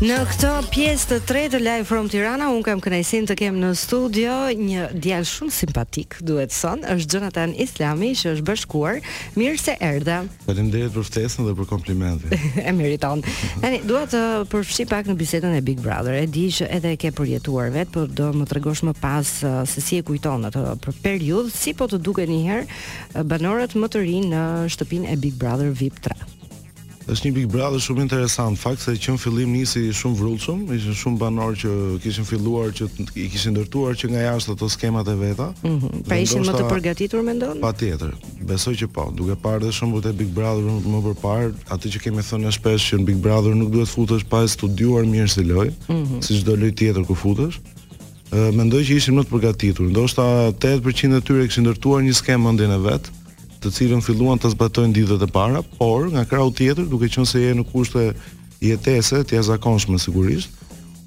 Në këtë pjesë të tretë Live from Tirana, un kam kënaqësinë të kem në studio një djalë shumë simpatik, duhet thënë, është Jonathan Islami që është bashkuar. Mirë se erdhe. Faleminderit për ftesën dhe për komplimentin. e meriton. Tani dua të përfshij pak në bisedën e Big Brother. E di që edhe e ke përjetuar vet, por do më tregosh më pas uh, se si e kujton atë periudhë, si po të duken një herë uh, banorët më të rinj në shtëpinë e Big Brother VIP 3. Është një Big Brother shumë interesant, fakt se që në fillim nisi shumë vrullshëm, ishin shumë banorë që kishin filluar që i kishin ndërtuar që nga jashtë ato skemat e veta. Mm -hmm. Pra ishin më të përgatitur mendon? Patjetër. Besoj që po. Duke parë dhe shembujt e Big Brother më përparë, atë që kemi thënë ne shpesh që në Big Brother nuk duhet të futesh pa e studiuar mirë si lojë, mm -hmm. si çdo lojë tjetër ku futesh. Ë mendoj që ishin më të përgatitur. Ndoshta 80% e tyre kishin ndërtuar një skemë në mendjen e vet. të cilën filluan ta zbatojnë ditët e para, por nga krahu tjetër, duke qenë se je në kushte jetese të jashtëzakonshme sigurisht,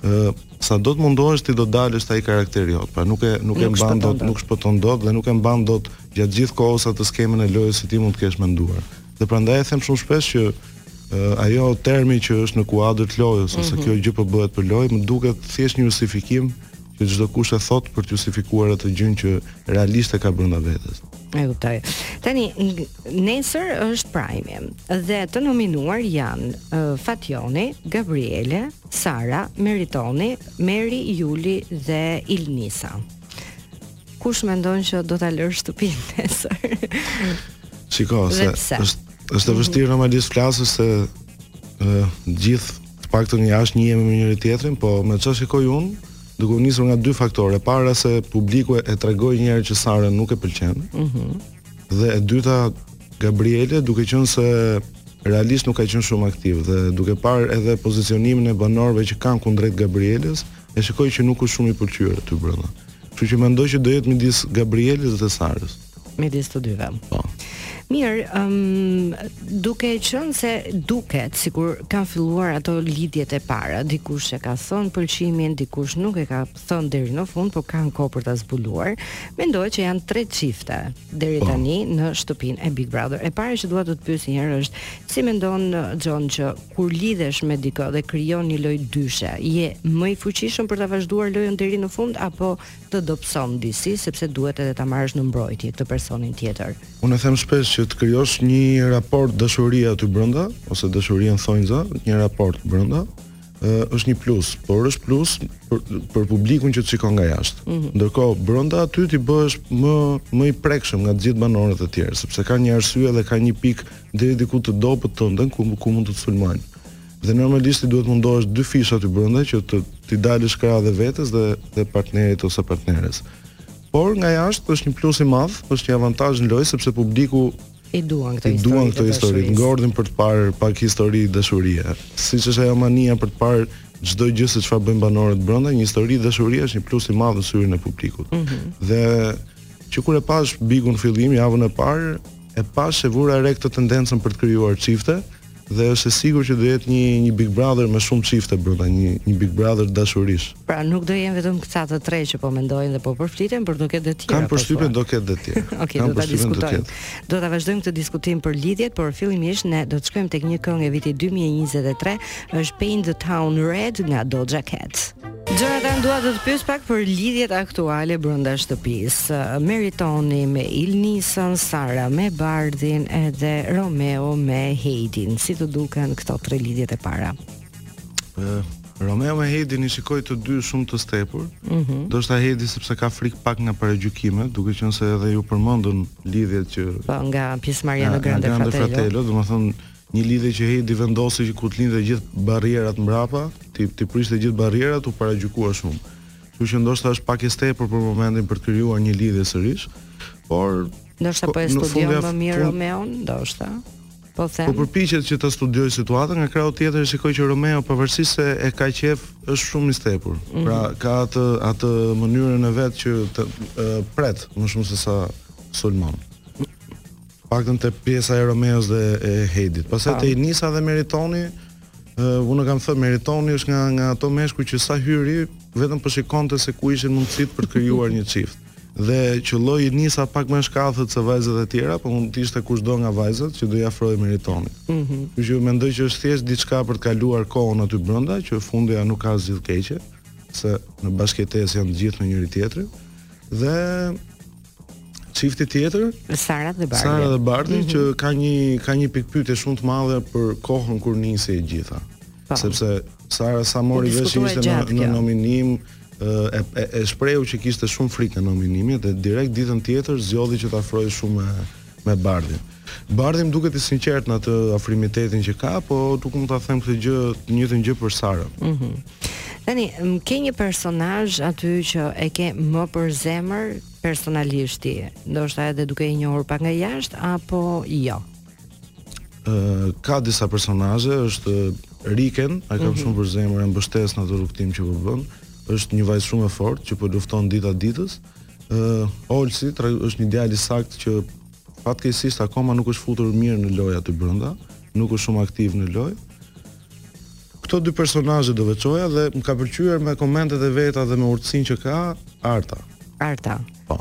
ë sado të mundohesh ti do dalë ai karakteri jot. Pra nuk e nuk, nuk e mban dot, nuk shpëton dot dhe nuk e mban dot gjatë gjithë kohës atë skemën e lojës që ti mund të kesh menduar. Dhe prandaj e them shumë shpesh që uh, ajo termi që është në kuadër të lojës mm -hmm. ose mhm. kjo gjë po bëhet për lojë, më duket thjesht një justifikim që çdokush e thotë për të justifikuar atë gjënë që realisht e ka brenda vetes. E kuptoj. Tani nesër është prajmi dhe të nominuar janë uh, Fatjoni, Gabriele, Sara, Meritoni, Meri, Juli dhe Ilnisa. Kush mendon që do ta lërë shtëpinë nesër? Shiko, se është është e vështirë normalisht flasësh se uh, gjithë Të paktën jashtë njihemi me njëri tjetrin, po me ça shikoj unë, duke u nisur nga dy faktore. E para se publiku e tregoi një herë që Sarën nuk e pëlqen. Ëh. Mm -hmm. Dhe e dyta Gabriele duke qenë se realisht nuk ka qenë shumë aktiv dhe duke parë edhe pozicionimin e banorëve që kanë kundrejt Gabrielës, e shikoj që nuk është shumë i pëlqyer aty brenda. Kështu që mendoj që do jetë midis Gabrielës dhe Sarës. midis të dyve. Po. Mirë, um, duke qenë se duket sikur kanë filluar ato lidhjet e para, dikush e ka thënë pëlqimin, dikush nuk e ka thënë deri në fund, por kanë kohë për ta zbuluar. Mendoj që janë tre çifte deri po. tani në shtëpinë e Big Brother. E para që dua të të pyes një herë është, si mendon John që kur lidhesh me dikë dhe krijon një lojë dyshe, je më i fuqishëm për ta vazhduar lojën deri në fund apo të dobëson disi sepse duhet edhe ta marrësh në mbrojtje këtë personin tjetër. Unë e them shpesh që të krijosh një raport dashurie aty brenda ose dashuri në thonjza, një raport brenda, ë është një plus, por është plus për, për publikun që të shikon nga jashtë. Mm -hmm. Ndërkohë brenda aty ti bëhesh më më i prekshëm nga të gjithë banorët e tjerë, sepse kanë një arsye dhe kanë një pikë deri diku të dobët tënden ku ku mund të të sulmojnë. Dhe normalisht ti duhet të mundohesh dyfish aty brenda që t'i dalësh krah dhe vetes dhe dhe partnerit ose partneres. Por nga jashtë është një plus i madh, është një avantazh në lojë sepse publiku i duan këto histori. I duan këto histori, ngordhin për të parë pak histori dashurie. Siç është ajo mania për të parë çdo gjë se çfarë bëjnë banorët brenda, një histori dashurie është një plus i madh në syrin e publikut. Mm -hmm. Dhe që kur e pashë Bigun fillim javën e parë, e pashë, e vura re këtë tendencën për të krijuar çifte, mm Dhe është e sigurt që do jetë një një Big Brother me shumë çifte brenda, një një Big Brother dashurish. Pra nuk do jenë vetëm këta të tre që po mendohen dhe po përfliten, por do ketë dhe të tjerë. Kam përshtypjen do ketë dhe të tjerë. Okej, okay, do ta diskutojmë. Do ta vazhdojmë këtë diskutim për lidhjet, por fillimisht ne do të shkojmë tek një këngë e vitit 2023, është Paint the Town Red nga Doja Cat. Xhonatan, dua të të pyes pak për lidhjet aktuale brenda shtëpisë. Meritoni me Ilnisën, Sara me Bardhin edhe Romeo me Heidin. Si të duken këto tre lidhjet e para? Uh, Romeo me Heidin i shikoj të dy shumë të stepur. Ëh. Mm -hmm. Ndoshta Heidi sepse ka frikë pak nga paragjykime, duke qenë se edhe iu përmendën lidhjet që pa, po, nga pjesëmarrja në Grande Fratello. Fratello, domethënë Një lidhje që Heidi vendosi që ku të linte gjithë barrierat mbrapa, t'i t'i prishte gjithë barrierat, u paragjykua shumë. Kështu që ndoshta është pak e stepur për momentin për të krijuar një lidhje sërish, por ndoshta po, po e studion më mirë fund... Romeon, ndoshta. Po them. Po përpiqet që ta studiojë situatën, nga krahu tjetër e shikoj që Romeo pavarësisht se e ka qejf, është shumë i stepur. Mm -hmm. Pra ka atë atë mënyrën e vet që të, e, pret më shumë se sa sulmon. Të paktën te pjesa e Romeos dhe e Heidit. Pastaj te Ilnisa dhe Meritoni, uh, unë kam thënë Meritoni është nga nga ato meshkuj që sa hyri vetëm po shikonte se ku ishin mundësitë për të krijuar një çift. Dhe qëlloi Ilnisa pak më e shkathët se vajzat e tjera, po mund të ishte kushdo nga vajzat që do i afrohej Meritonit. Ëh. Mm -hmm. Që mendoj që është thjesht diçka për të kaluar kohën aty brenda, që fundja nuk ka asgjë të keqe, se në bashkëtesë janë të gjithë me njëri-tjetrin. Dhe çifti tjetër, Sara dhe Bardhi. Sara dhe Bardhi mm -hmm. që ka një ka një pikëpyetje shumë të madhe për kohën kur nisi e gjitha. Pa. Po. Sepse Sara sa mori vesh ishte në, në nominim e, e, e shprehu që kishte shumë frikën e nominimit dhe direkt ditën tjetër zgjodhi që të afrohej shumë me Bardhin. Bardhi më duket i sinqert në atë afrimitetin që ka, po nuk mund ta them këtë gjë, të njëjtën gjë për Sarën. Mhm. Mm Tani, ke një personazh aty që e ke më për zemër personalisht ti, ndoshta edhe duke i njohur pak nga jashtë apo jo. Ë ka disa personazhe, është Rikena, e kam mm -hmm. shumë për zemër e mbështes në atë rrugëtim që po bën. Është një vajzë shumë e fortë që po lufton dita ditës. uh, Olsi është një djalë i saktë që fatkeqësisht akoma nuk është futur mirë në lojë aty brenda, nuk është shumë aktiv në lojë. Këto dy personazhe do veçoja dhe më ka pëlqyer me komentet e veta dhe me urtësinë që ka Arta. Arta. Po.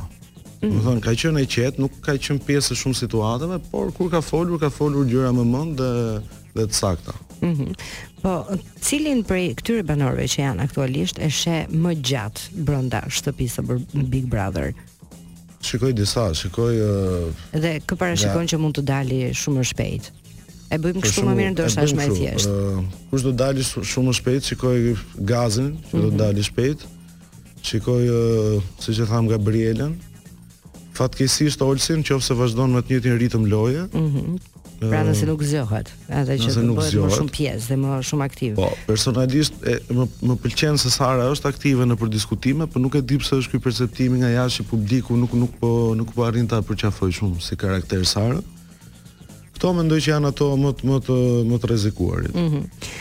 Mm. Domethënë, ka qenë e qetë, nuk ka qenë pjesë e shumë situatave, por kur ka folur, ka folur gjëra me mend dhe dhe të sakta. Mhm. Po, cilin prej këtyre banorëve që janë aktualisht e sheh më gjatë brenda shtëpisë së Big Brother? Shikoj disa, shikoj uh, Dhe kë parashikon nga... që mund të dali shumë më shpejt. E bëjmë kështu më mirë ndoshta është më e thjeshtë. Uh, kush do të dali shumë më shpejt, shikoj Gazin, që mm -hmm. do të mhm. dali shpejt. Shikoj uh, siç e thamë Gabrielën. Fatkeqësisht Olsin, nëse vazhdon me të njëjtin ritëm loje, ëh, mm -hmm. pra nëse nuk zgjohet, edhe që të bëhet më shumë pjesë dhe më shumë aktiv. Po, personalisht e, më më pëlqen se Sara është aktive nëpër diskutime, por nuk e di pse është ky perceptimi nga jashtë publiku nuk nuk po nuk po arrin ta përqafojë shumë si karakter Sara. Kto mendoj që janë ato më më të më të rrezikuarit. Mhm. Mm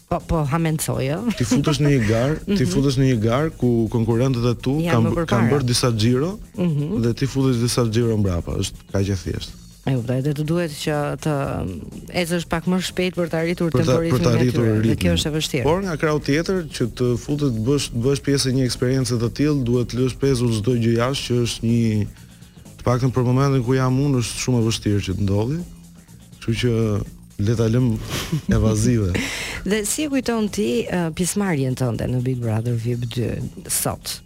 Po po hamencoj ë. Ti futesh në një garë, ti mhm. futesh në një garë ku konkurrentët e tu kanë kanë bërë disa xhiro mhm. dhe ti futesh disa xhiro mbrapa, është kaq e thjeshtë. E kuptoj, dhe të duhet që të ecësh pak më shpejt për të arritur temporizmin e tyre. Për të arritur ritmin. Kjo është e vështirë. Por nga krahu tjetër që të futesh të bësh të bësh pjesë e një eksperience të tillë, duhet të lësh pezull çdo gjë jashtë që është një të paktën për momentin ku jam unë është shumë e vështirë që të ndodhi. Kështu që Le ta lëmë evazive. Dhe si e kujton ti uh, pjesëmarrjen tënde në Big Brother VIP 2 sot?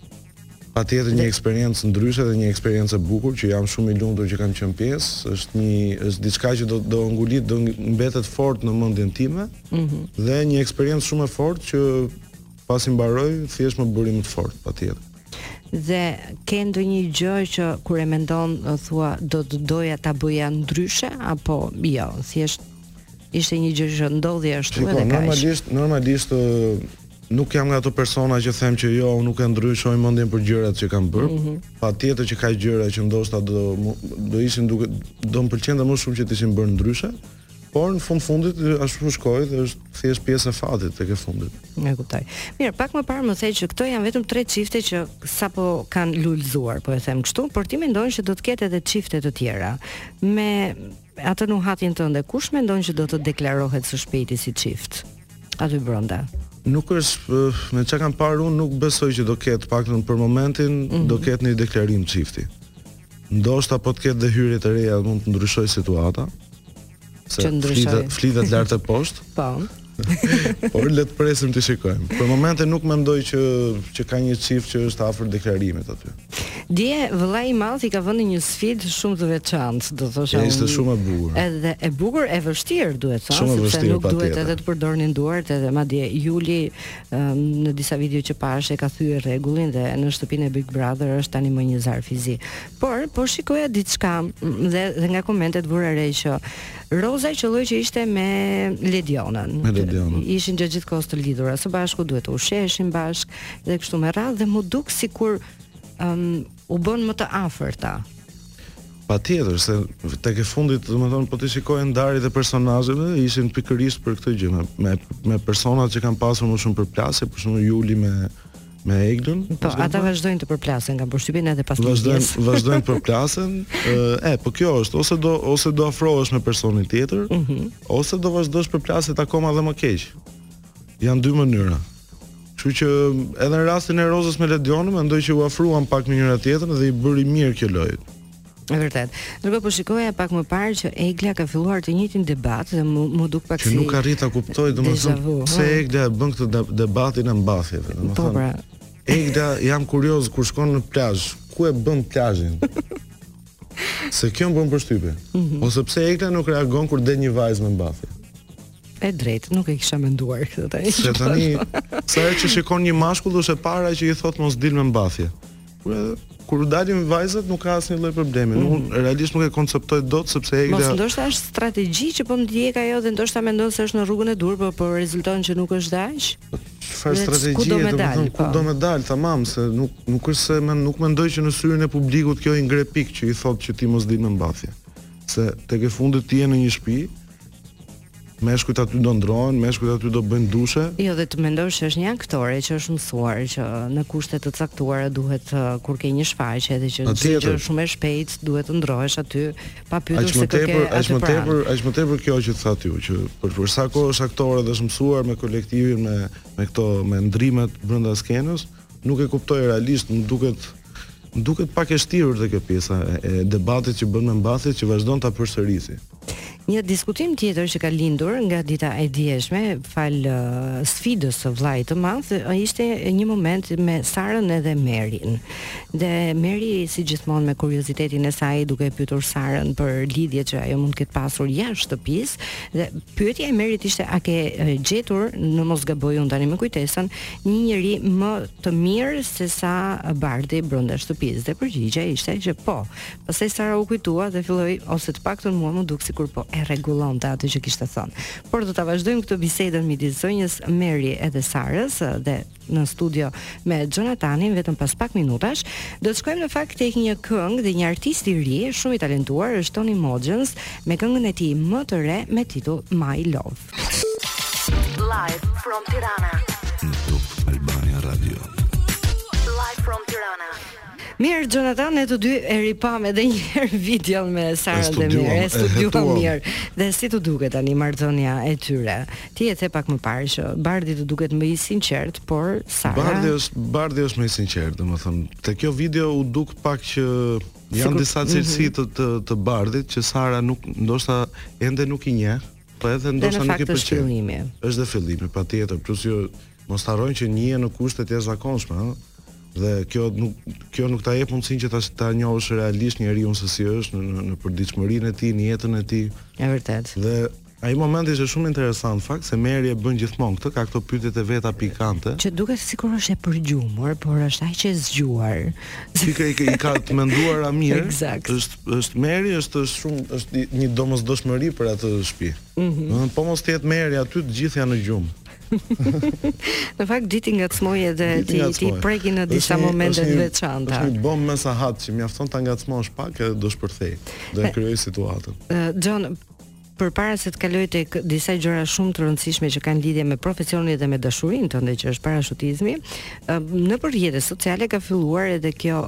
Patjetër një eksperiencë ndryshe dhe një eksperiencë e bukur që jam shumë i lumtur që kam qenë pjesë. Është një është diçka që do do ngulit, do mbetet fort në mendjen time. Ëh. Mm -hmm. Dhe një eksperiencë shumë e fortë që pasi mbaroi, thjesht më bëri më të fortë patjetër. Dhe ke ndonjë gjë që kur e mendon thua do të doja ta bëja ndryshe apo jo, thjesht ishte një gjë që ndodhi ashtu Shiko, edhe kaq. Normalisht, normalisht nuk jam nga ato persona që them që jo, unë nuk e ndryshoj mendjen për gjërat që kam bërë. Mm -hmm. Patjetër që ka gjëra që ndoshta do do ishin duke do më pëlqente më shumë që të ishin bërë ndryshe. Por në fund të fundit ashtu shkoi dhe është thjesht pjesë e fatit tek e fundit. E kuptoj. Mirë, pak më parë më the që këto janë vetëm tre çifte që sapo kanë lulëzuar, po e them kështu, por ti mendon që do të ketë edhe çifte të tjera me atë nuhatjen tënde. Kush mendon që do të deklarohet së shpejti si çift? Aty brenda. Nuk është eh, me çka kam parë unë nuk besoj që do ketë paktën për momentin mm -hmm. do ketë një deklarim çifti. Ndoshta po të ketë dhe hyrje të reja dhe mund të ndryshojë situata. Se që ndryshojë. Flitet lartë e poshtë. Po. Por le të presim të shikojmë. Për momentin nuk mendoj që që ka një çift që është afër deklarimit aty. Dje vëllai i madh i ka vënë një sfidë shumë të veçantë, do thosha. Ja, ishte shumë e bukur. Edhe e bukur, e vështirë duhet thënë, sepse nuk duhet edhe të përdornin duart edhe madje Juli në disa video që pashë e ka thyer rregullin dhe në shtëpinë e Big Brother është tani më një zarf i zi. Por po shikoja diçka dhe dhe nga komentet vura re që Roza qëlloi që ishte me Ledionën. Me Ledionën. Ishin gjatë gjithë kohës të lidhura së bashku, duhet të ushqeheshin bashkë dhe kështu me radhë dhe m'u duk sikur um, u bënë më të afërta. Patjetër, se tek e fundit, domethënë, po t'i shikoje ndarjet e personazheve, ishin pikërisht për këtë gjë, me, me, me personat që kanë pasur më shumë përplasje, për shembull Juli me, me Eglën. Po, ata vazhdojnë të përplasen, kam përshtypjen edhe pas të gjithë. Vazhdojnë përplasen, e, po kjo është, ose do, ose do afrohesh me personin tjetër, mm -hmm. ose do vazhdosh përplasesh akoma dhe më keq. Janë dy mënyra. Kështu që edhe në rastin e Rozës me Ledionën mendoj që u afruan pak me njëra tjetrën dhe i bëri mirë kjo lojë. E vërtetë. Ndërkohë po shikoja pak më parë që Egla ka filluar të njëjtin debat dhe m'u, m'u duk pak si Që nuk arrij ta kuptoj domethënë pse Egla e bën këtë debatin me mbathje, domethënë. Po pra. Egla jam kurioz kur shkon në plazh, ku e bën plazhin? Se kjo më bën përshtypje. Mm -hmm. Ose pse Egla nuk reagon kur del një vajzë me mbathje. E drejtë, nuk e kisha menduar këtë tani. Se tani, sa herë që shikon një mashkull është e para që i thotë mos dil me mbathje. Kurse kur dalin vajzat nuk ka asnjë lloj problemi. Mm -hmm. Unë mhm. realisht nuk e konceptoj dot se pse Egla Mos ndoshta është strategji që po ndjek ajo dhe ndoshta mendon se është në rrugën e duhur, por po rezulton që nuk është dash. Çfarë strategjie, domethënë ku do me dalë, tamam se nuk nuk është se më nuk mendoj që në syrin e publikut kjo i ngre pikë që i thotë që ti mos dil me mbathje. Se tek e fundit ti je në një shpi, meshkujt aty do ndrohen, meshkujt aty do bëjnë dushe. Jo dhe të mendosh që është një aktore që është mësuar që në kushte të caktuara duhet kur ke një shfaqje dhe që çdo gjë është shumë e shpejtë, duhet të ndrohesh aty pa pyetur se kë ke aq më tepër, aq më tepër kjo që thatë ju që për për sa kohë është aktore dhe është mësuar me kolektivin me me këto me ndrimet brenda skenës, nuk e kuptoj realisht, më duket më duket pak e shtirur dhe kjo pjesa e debatit që bën me mbathje që vazhdon ta përsërisi. Një diskutim tjetër që ka lindur nga dita e djeshme, falë uh, sfidës së vllait të madh, ishte një moment me Sarën edhe Merin. Dhe Meri si gjithmonë me kuriozitetin e saj duke e pyetur Sarën për lidhjet që ajo mund të ketë pasur jashtë shtëpisë dhe pyetja e Merit ishte a ke gjetur në mos gaboj unë tani me kujtesën një njeri më të mirë se sa Bardhi brenda shtëpisë dhe përgjigja ishte që po. Pastaj Sara u kujtua dhe filloi ose të paktën mua m'u duk sikur po e rregullonte atë që kishte thënë. Por do ta vazhdojmë këtë bisedën midis zonjës Meri edhe Sarës dhe në studio me Jonathanin vetëm pas pak minutash. Do të shkojmë në fakt tek një këngë dhe një artist i ri, shumë i talentuar, është Tony Mogens me këngën e tij më të re me titull My Love. Live from Tirana. Top Albania Radio. Live from Tirana. Mirë Jonathan, ne të dy e ripam edhe një herë videon me Sarën dhe Merin, e studiuam mirë. Dhe si të duket tani marrëdhënia e tyre? Ti e the pak më parë që Bardhi të duket më i sinqert, por Sara Bardhi është Bardhi është më i sinqert, domethënë. Te kjo video u duk pak që janë Sigur... disa cilësi mm -hmm. të, të të Bardhit që Sara nuk ndoshta ende nuk i njeh, po edhe ndoshta nuk i pëlqen. Është dhe fillimi, patjetër, plus që mos harrojmë që janë në kushtet e jashtëzakonshme, ëh. Dhe kjo nuk kjo nuk ta jep mundësinë që ta ta njohësh realisht njeriun se si është në në përditshmërinë e tij, në jetën e tij. Është vërtet. Dhe ai moment ishte shumë interesant në fakt se Meri e bën gjithmonë këtë, ka këto pyetjet e veta pikante. Që duket sikur është e përgjumur, por është aq e zgjuar. Se i ka, i i ka të menduara mirë. Eksakt. Është është Meri është është shumë është një domosdoshmëri për atë shtëpi. Mm -hmm. Po mos të jetë Meri aty të gjithë janë në gjumë. Në fakt di t'i ngacmojë edhe t'i ngacmojë. T'i prekë në disa një, momente të veçanta. Është një bombë me sahat që mjafton ta ngacmosh pak e do shpërthejë. Do e krijojë situatën. John, përpara se të kaloj tek disa gjëra shumë të rëndësishme që kanë lidhje me profesionin dhe me dashurinë tënde që është parashutizmi, nëpër rrjete sociale ka filluar edhe kjo,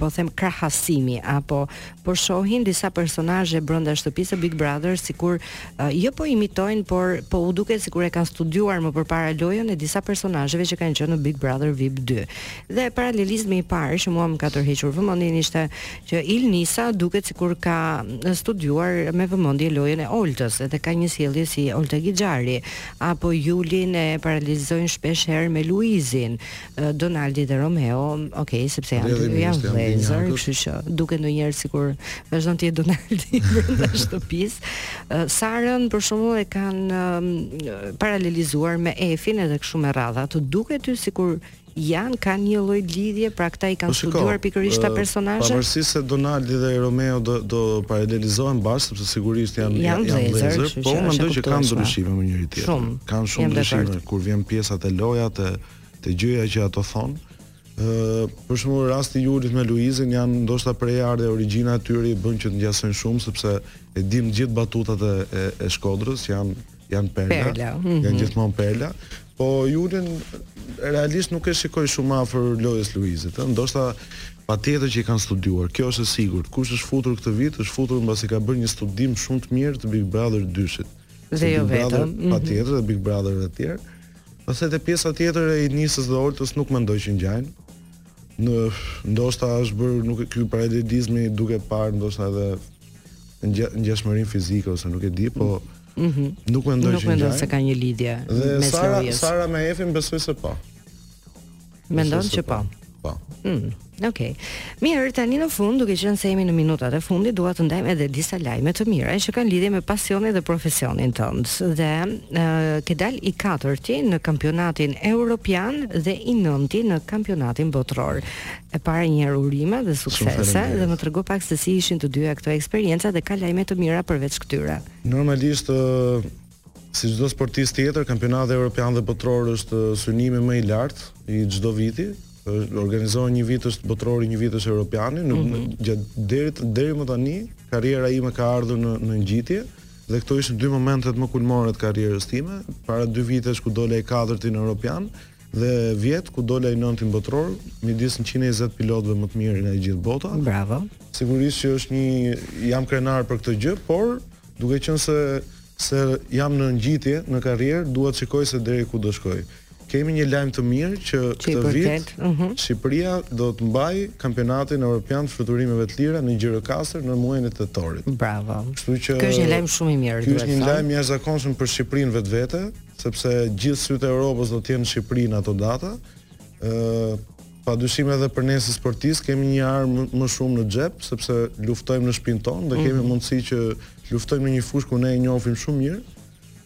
po them, krahasimi, apo po shohin disa personazhe brenda shtëpisë së Big Brother sikur uh, jo po imitojnë, por po u duket sikur e kanë studiuar më përpara lojën e disa personazheve që kanë qenë në Big Brother VIP 2. Dhe paralelizmi i parë që mua më ka tërhequr vëmendjen ishte që Ilnisa duket sikur ka studiuar me vëmendje lojën e Oltës, edhe ka një sjellje si Olta Gixhari, apo Julin e paralelizojnë shpesh herë me Luizin. Donaldi dhe Romeo, ok, sepse janë të dy janë vëllezër, kështu që duket ndonjëherë sikur vazhdon të jetë Donaldi brenda shtëpisë. Sarën për shembull e kanë paralelizuar me Efin edhe kështu me radha. Të duket ty sikur janë kanë një lloj lidhje, pra këta i kanë apo studiuar pikërisht këta personazhe. Pavarësisht se Donaldi dhe Romeo do do paralelizohen bashkë sepse sigurisht janë janë vëllezër, po mendoj që kanë ndryshime me njëri tjetrin. Kanë shumë ndryshime kur vjen pjesa te loja te te gjëja që ato thonë. Ë, për shembull, rasti i Julit me Luizin janë ndoshta prejardhja, origjina e tyre i bën që të ngjasojnë shumë sepse e dim gjithë batutat e e, e Shkodrës janë janë perla, perla. Mm -hmm. janë gjithmonë perla. Po Julin realisht nuk e shikoj shumë afër lojës së Luizit, ë, ndoshta patjetër që i kanë studiuar. Kjo është e sigurt. Kush është futur këtë vit, është futur mbasi ka bërë një studim shumë të mirë të Big Brother 2-shit. Dhe jo vetëm. Mm -hmm. Patjetër dhe Big Brother të tjerë. Ose te pjesa tjetër e Inisës dhe Oltës nuk mendoj që ngjajnë. Ë, ndoshta është bërë nuk ky paralelizmi duke parë ndoshta edhe ngjashmërinë fizike ose nuk e di, po mm -hmm. nuk mendoj që ngjajnë. Nuk mendoj se ka një lidhje dhe me Sara, Sara me Efin besoj se po. Mendon që po. Po. Mm, okej. Mirë, tani në fund, duke qenë se jemi në minutat e fundit, dua të ndajmë edhe disa lajme të mira që kanë lidhje me pasionin dhe profesionin tënd. Dhe ë ke dalë i katërti në kampionatin europian dhe i nënti në kampionatin botëror. E para një herë urime dhe suksese dhe më trego pak se si ishin të dyja këto eksperienca dhe ka lajme të mira përveç këtyre. Normalisht ë Si çdo sportist tjetër, kampionati evropian dhe botëror është synimi më i lartë i çdo viti. Organizohen një vit është botërori, një vit është evropiani. Ë mm -hmm. gjatë deri deri më tani, karriera ime ka ardhur në në ngjitje dhe këto ishin dy momentet më kulmore të karrierës time, para dy vitesh ku dola i katërti në evropian dhe vjet ku dola i nënti në botëror midis 120 pilotëve më të mirë nga gjithë bota. Bravo. Sigurisht që është një jam krenar për këtë gjë, por Duke qenë se se jam në ngjitje në karrierë, dua të shikoj se deri ku do shkoj. Kemi një lajm të mirë që këtë vit mhm. Shqipëria do të mbajë kampionatin evropian të fluturimeve të lira në Gjirokastër në muajin e tetorit. Bravo. Kështu që Ky është një lajm shumë i mirë. Ky është një lajm i jashtëzakonshëm për Shqipërinë vetvete, sepse gjithë sytë e Evropës do të jenë në Shqipëri në ato data. Ëh, Pa dyshim edhe për ne si sportistë kemi një armë më shumë në xhep, sepse luftojmë në shpinë tonë dhe kemi mhm. mundësi që luftojmë në një fushë ku ne e njohim shumë mirë.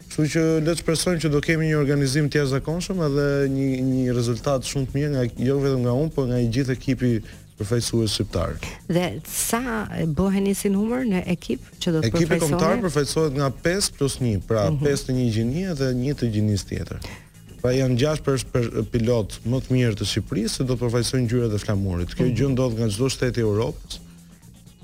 Kështu që le të shpresojmë që do kemi një organizim të jashtëzakonshëm edhe një një rezultat shumë të mirë nga jo vetëm nga unë, por nga i gjithë ekipi përfaqësues shqiptar. Dhe sa bëheni si numër në ekip që do të përfaqësoni? Ekipi kombëtar përfaqësohet nga 5 plus 1, pra mm -hmm. 5 të një gjinie dhe 1 të gjinisë tjetër. Pra janë gjashtë për, për pilotët më të mirë të Shqipërisë që do të përfaqësojnë ngjyrat e flamurit. Kjo mm -hmm. gjë ndodh nga çdo shtet i Europës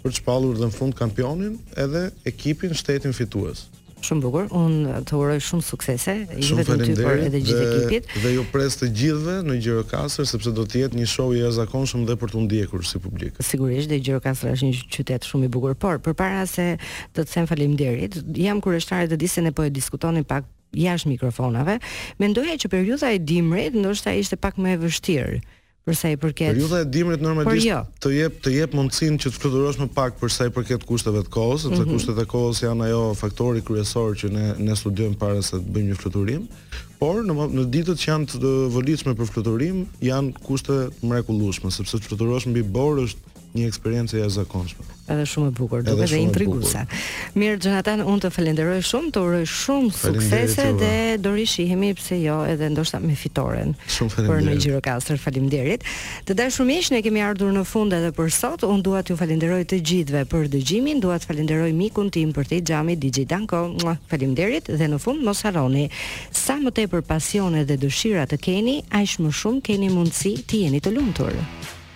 për të shpallur dhe në fund kampionin edhe ekipin shtetin fitues. Shumë bukur. Unë të uroj shumë suksese, jo vetëm ty por edhe gjithë ekipit. Dhe ju pres të gjithëve në Gjirokastër sepse do të jetë një show i jashtëzakonshëm dhe për t'u ndjekur si publik. Sigurisht, dhe Gjirokastra është një qytet shumë i bukur, por përpara se të të them faleminderit, jam kureshtare të di se ne po e diskutonim pak jashtë mikrofonave, mendoja që periudha e dimrit ndoshta ishte pak më e vështirë për sa i përket Periudha e dimrit normalisht jo. të jep të jep mundësinë që të fluturosh më pak për sa i përket kushteve të kohës, sepse mm -hmm. kushtet e kohës janë ajo faktori kryesor që ne ne studiojmë para se të bëjmë një fluturim. Por në në ditët që janë të volitshme për fluturim, janë kushte të mrekullueshme, sepse të fluturosh mbi borë është Një eksperiencë e jashtëzakonshme. Edhe shumë e bukur, duket dhe intriguese. Mirë, Jonathan, unë të falenderoj shumë, të uroj shumë suksese dhe do rishihemi pse jo edhe ndoshta me fitoren. Shumë faleminderit. Për në Gjirokastër, faleminderit. Të dashur miq, ne kemi ardhur në fund edhe për sot. Unë dua t'ju falenderoj të gjithëve për dëgjimin, dua të falenderoj mikun tim përtej xhamit DJ Danko. Faleminderit dhe në fund mos harroni, sa më tepër pasione dhe dëshira të keni, aq më shumë keni mundësi të jeni të lumtur.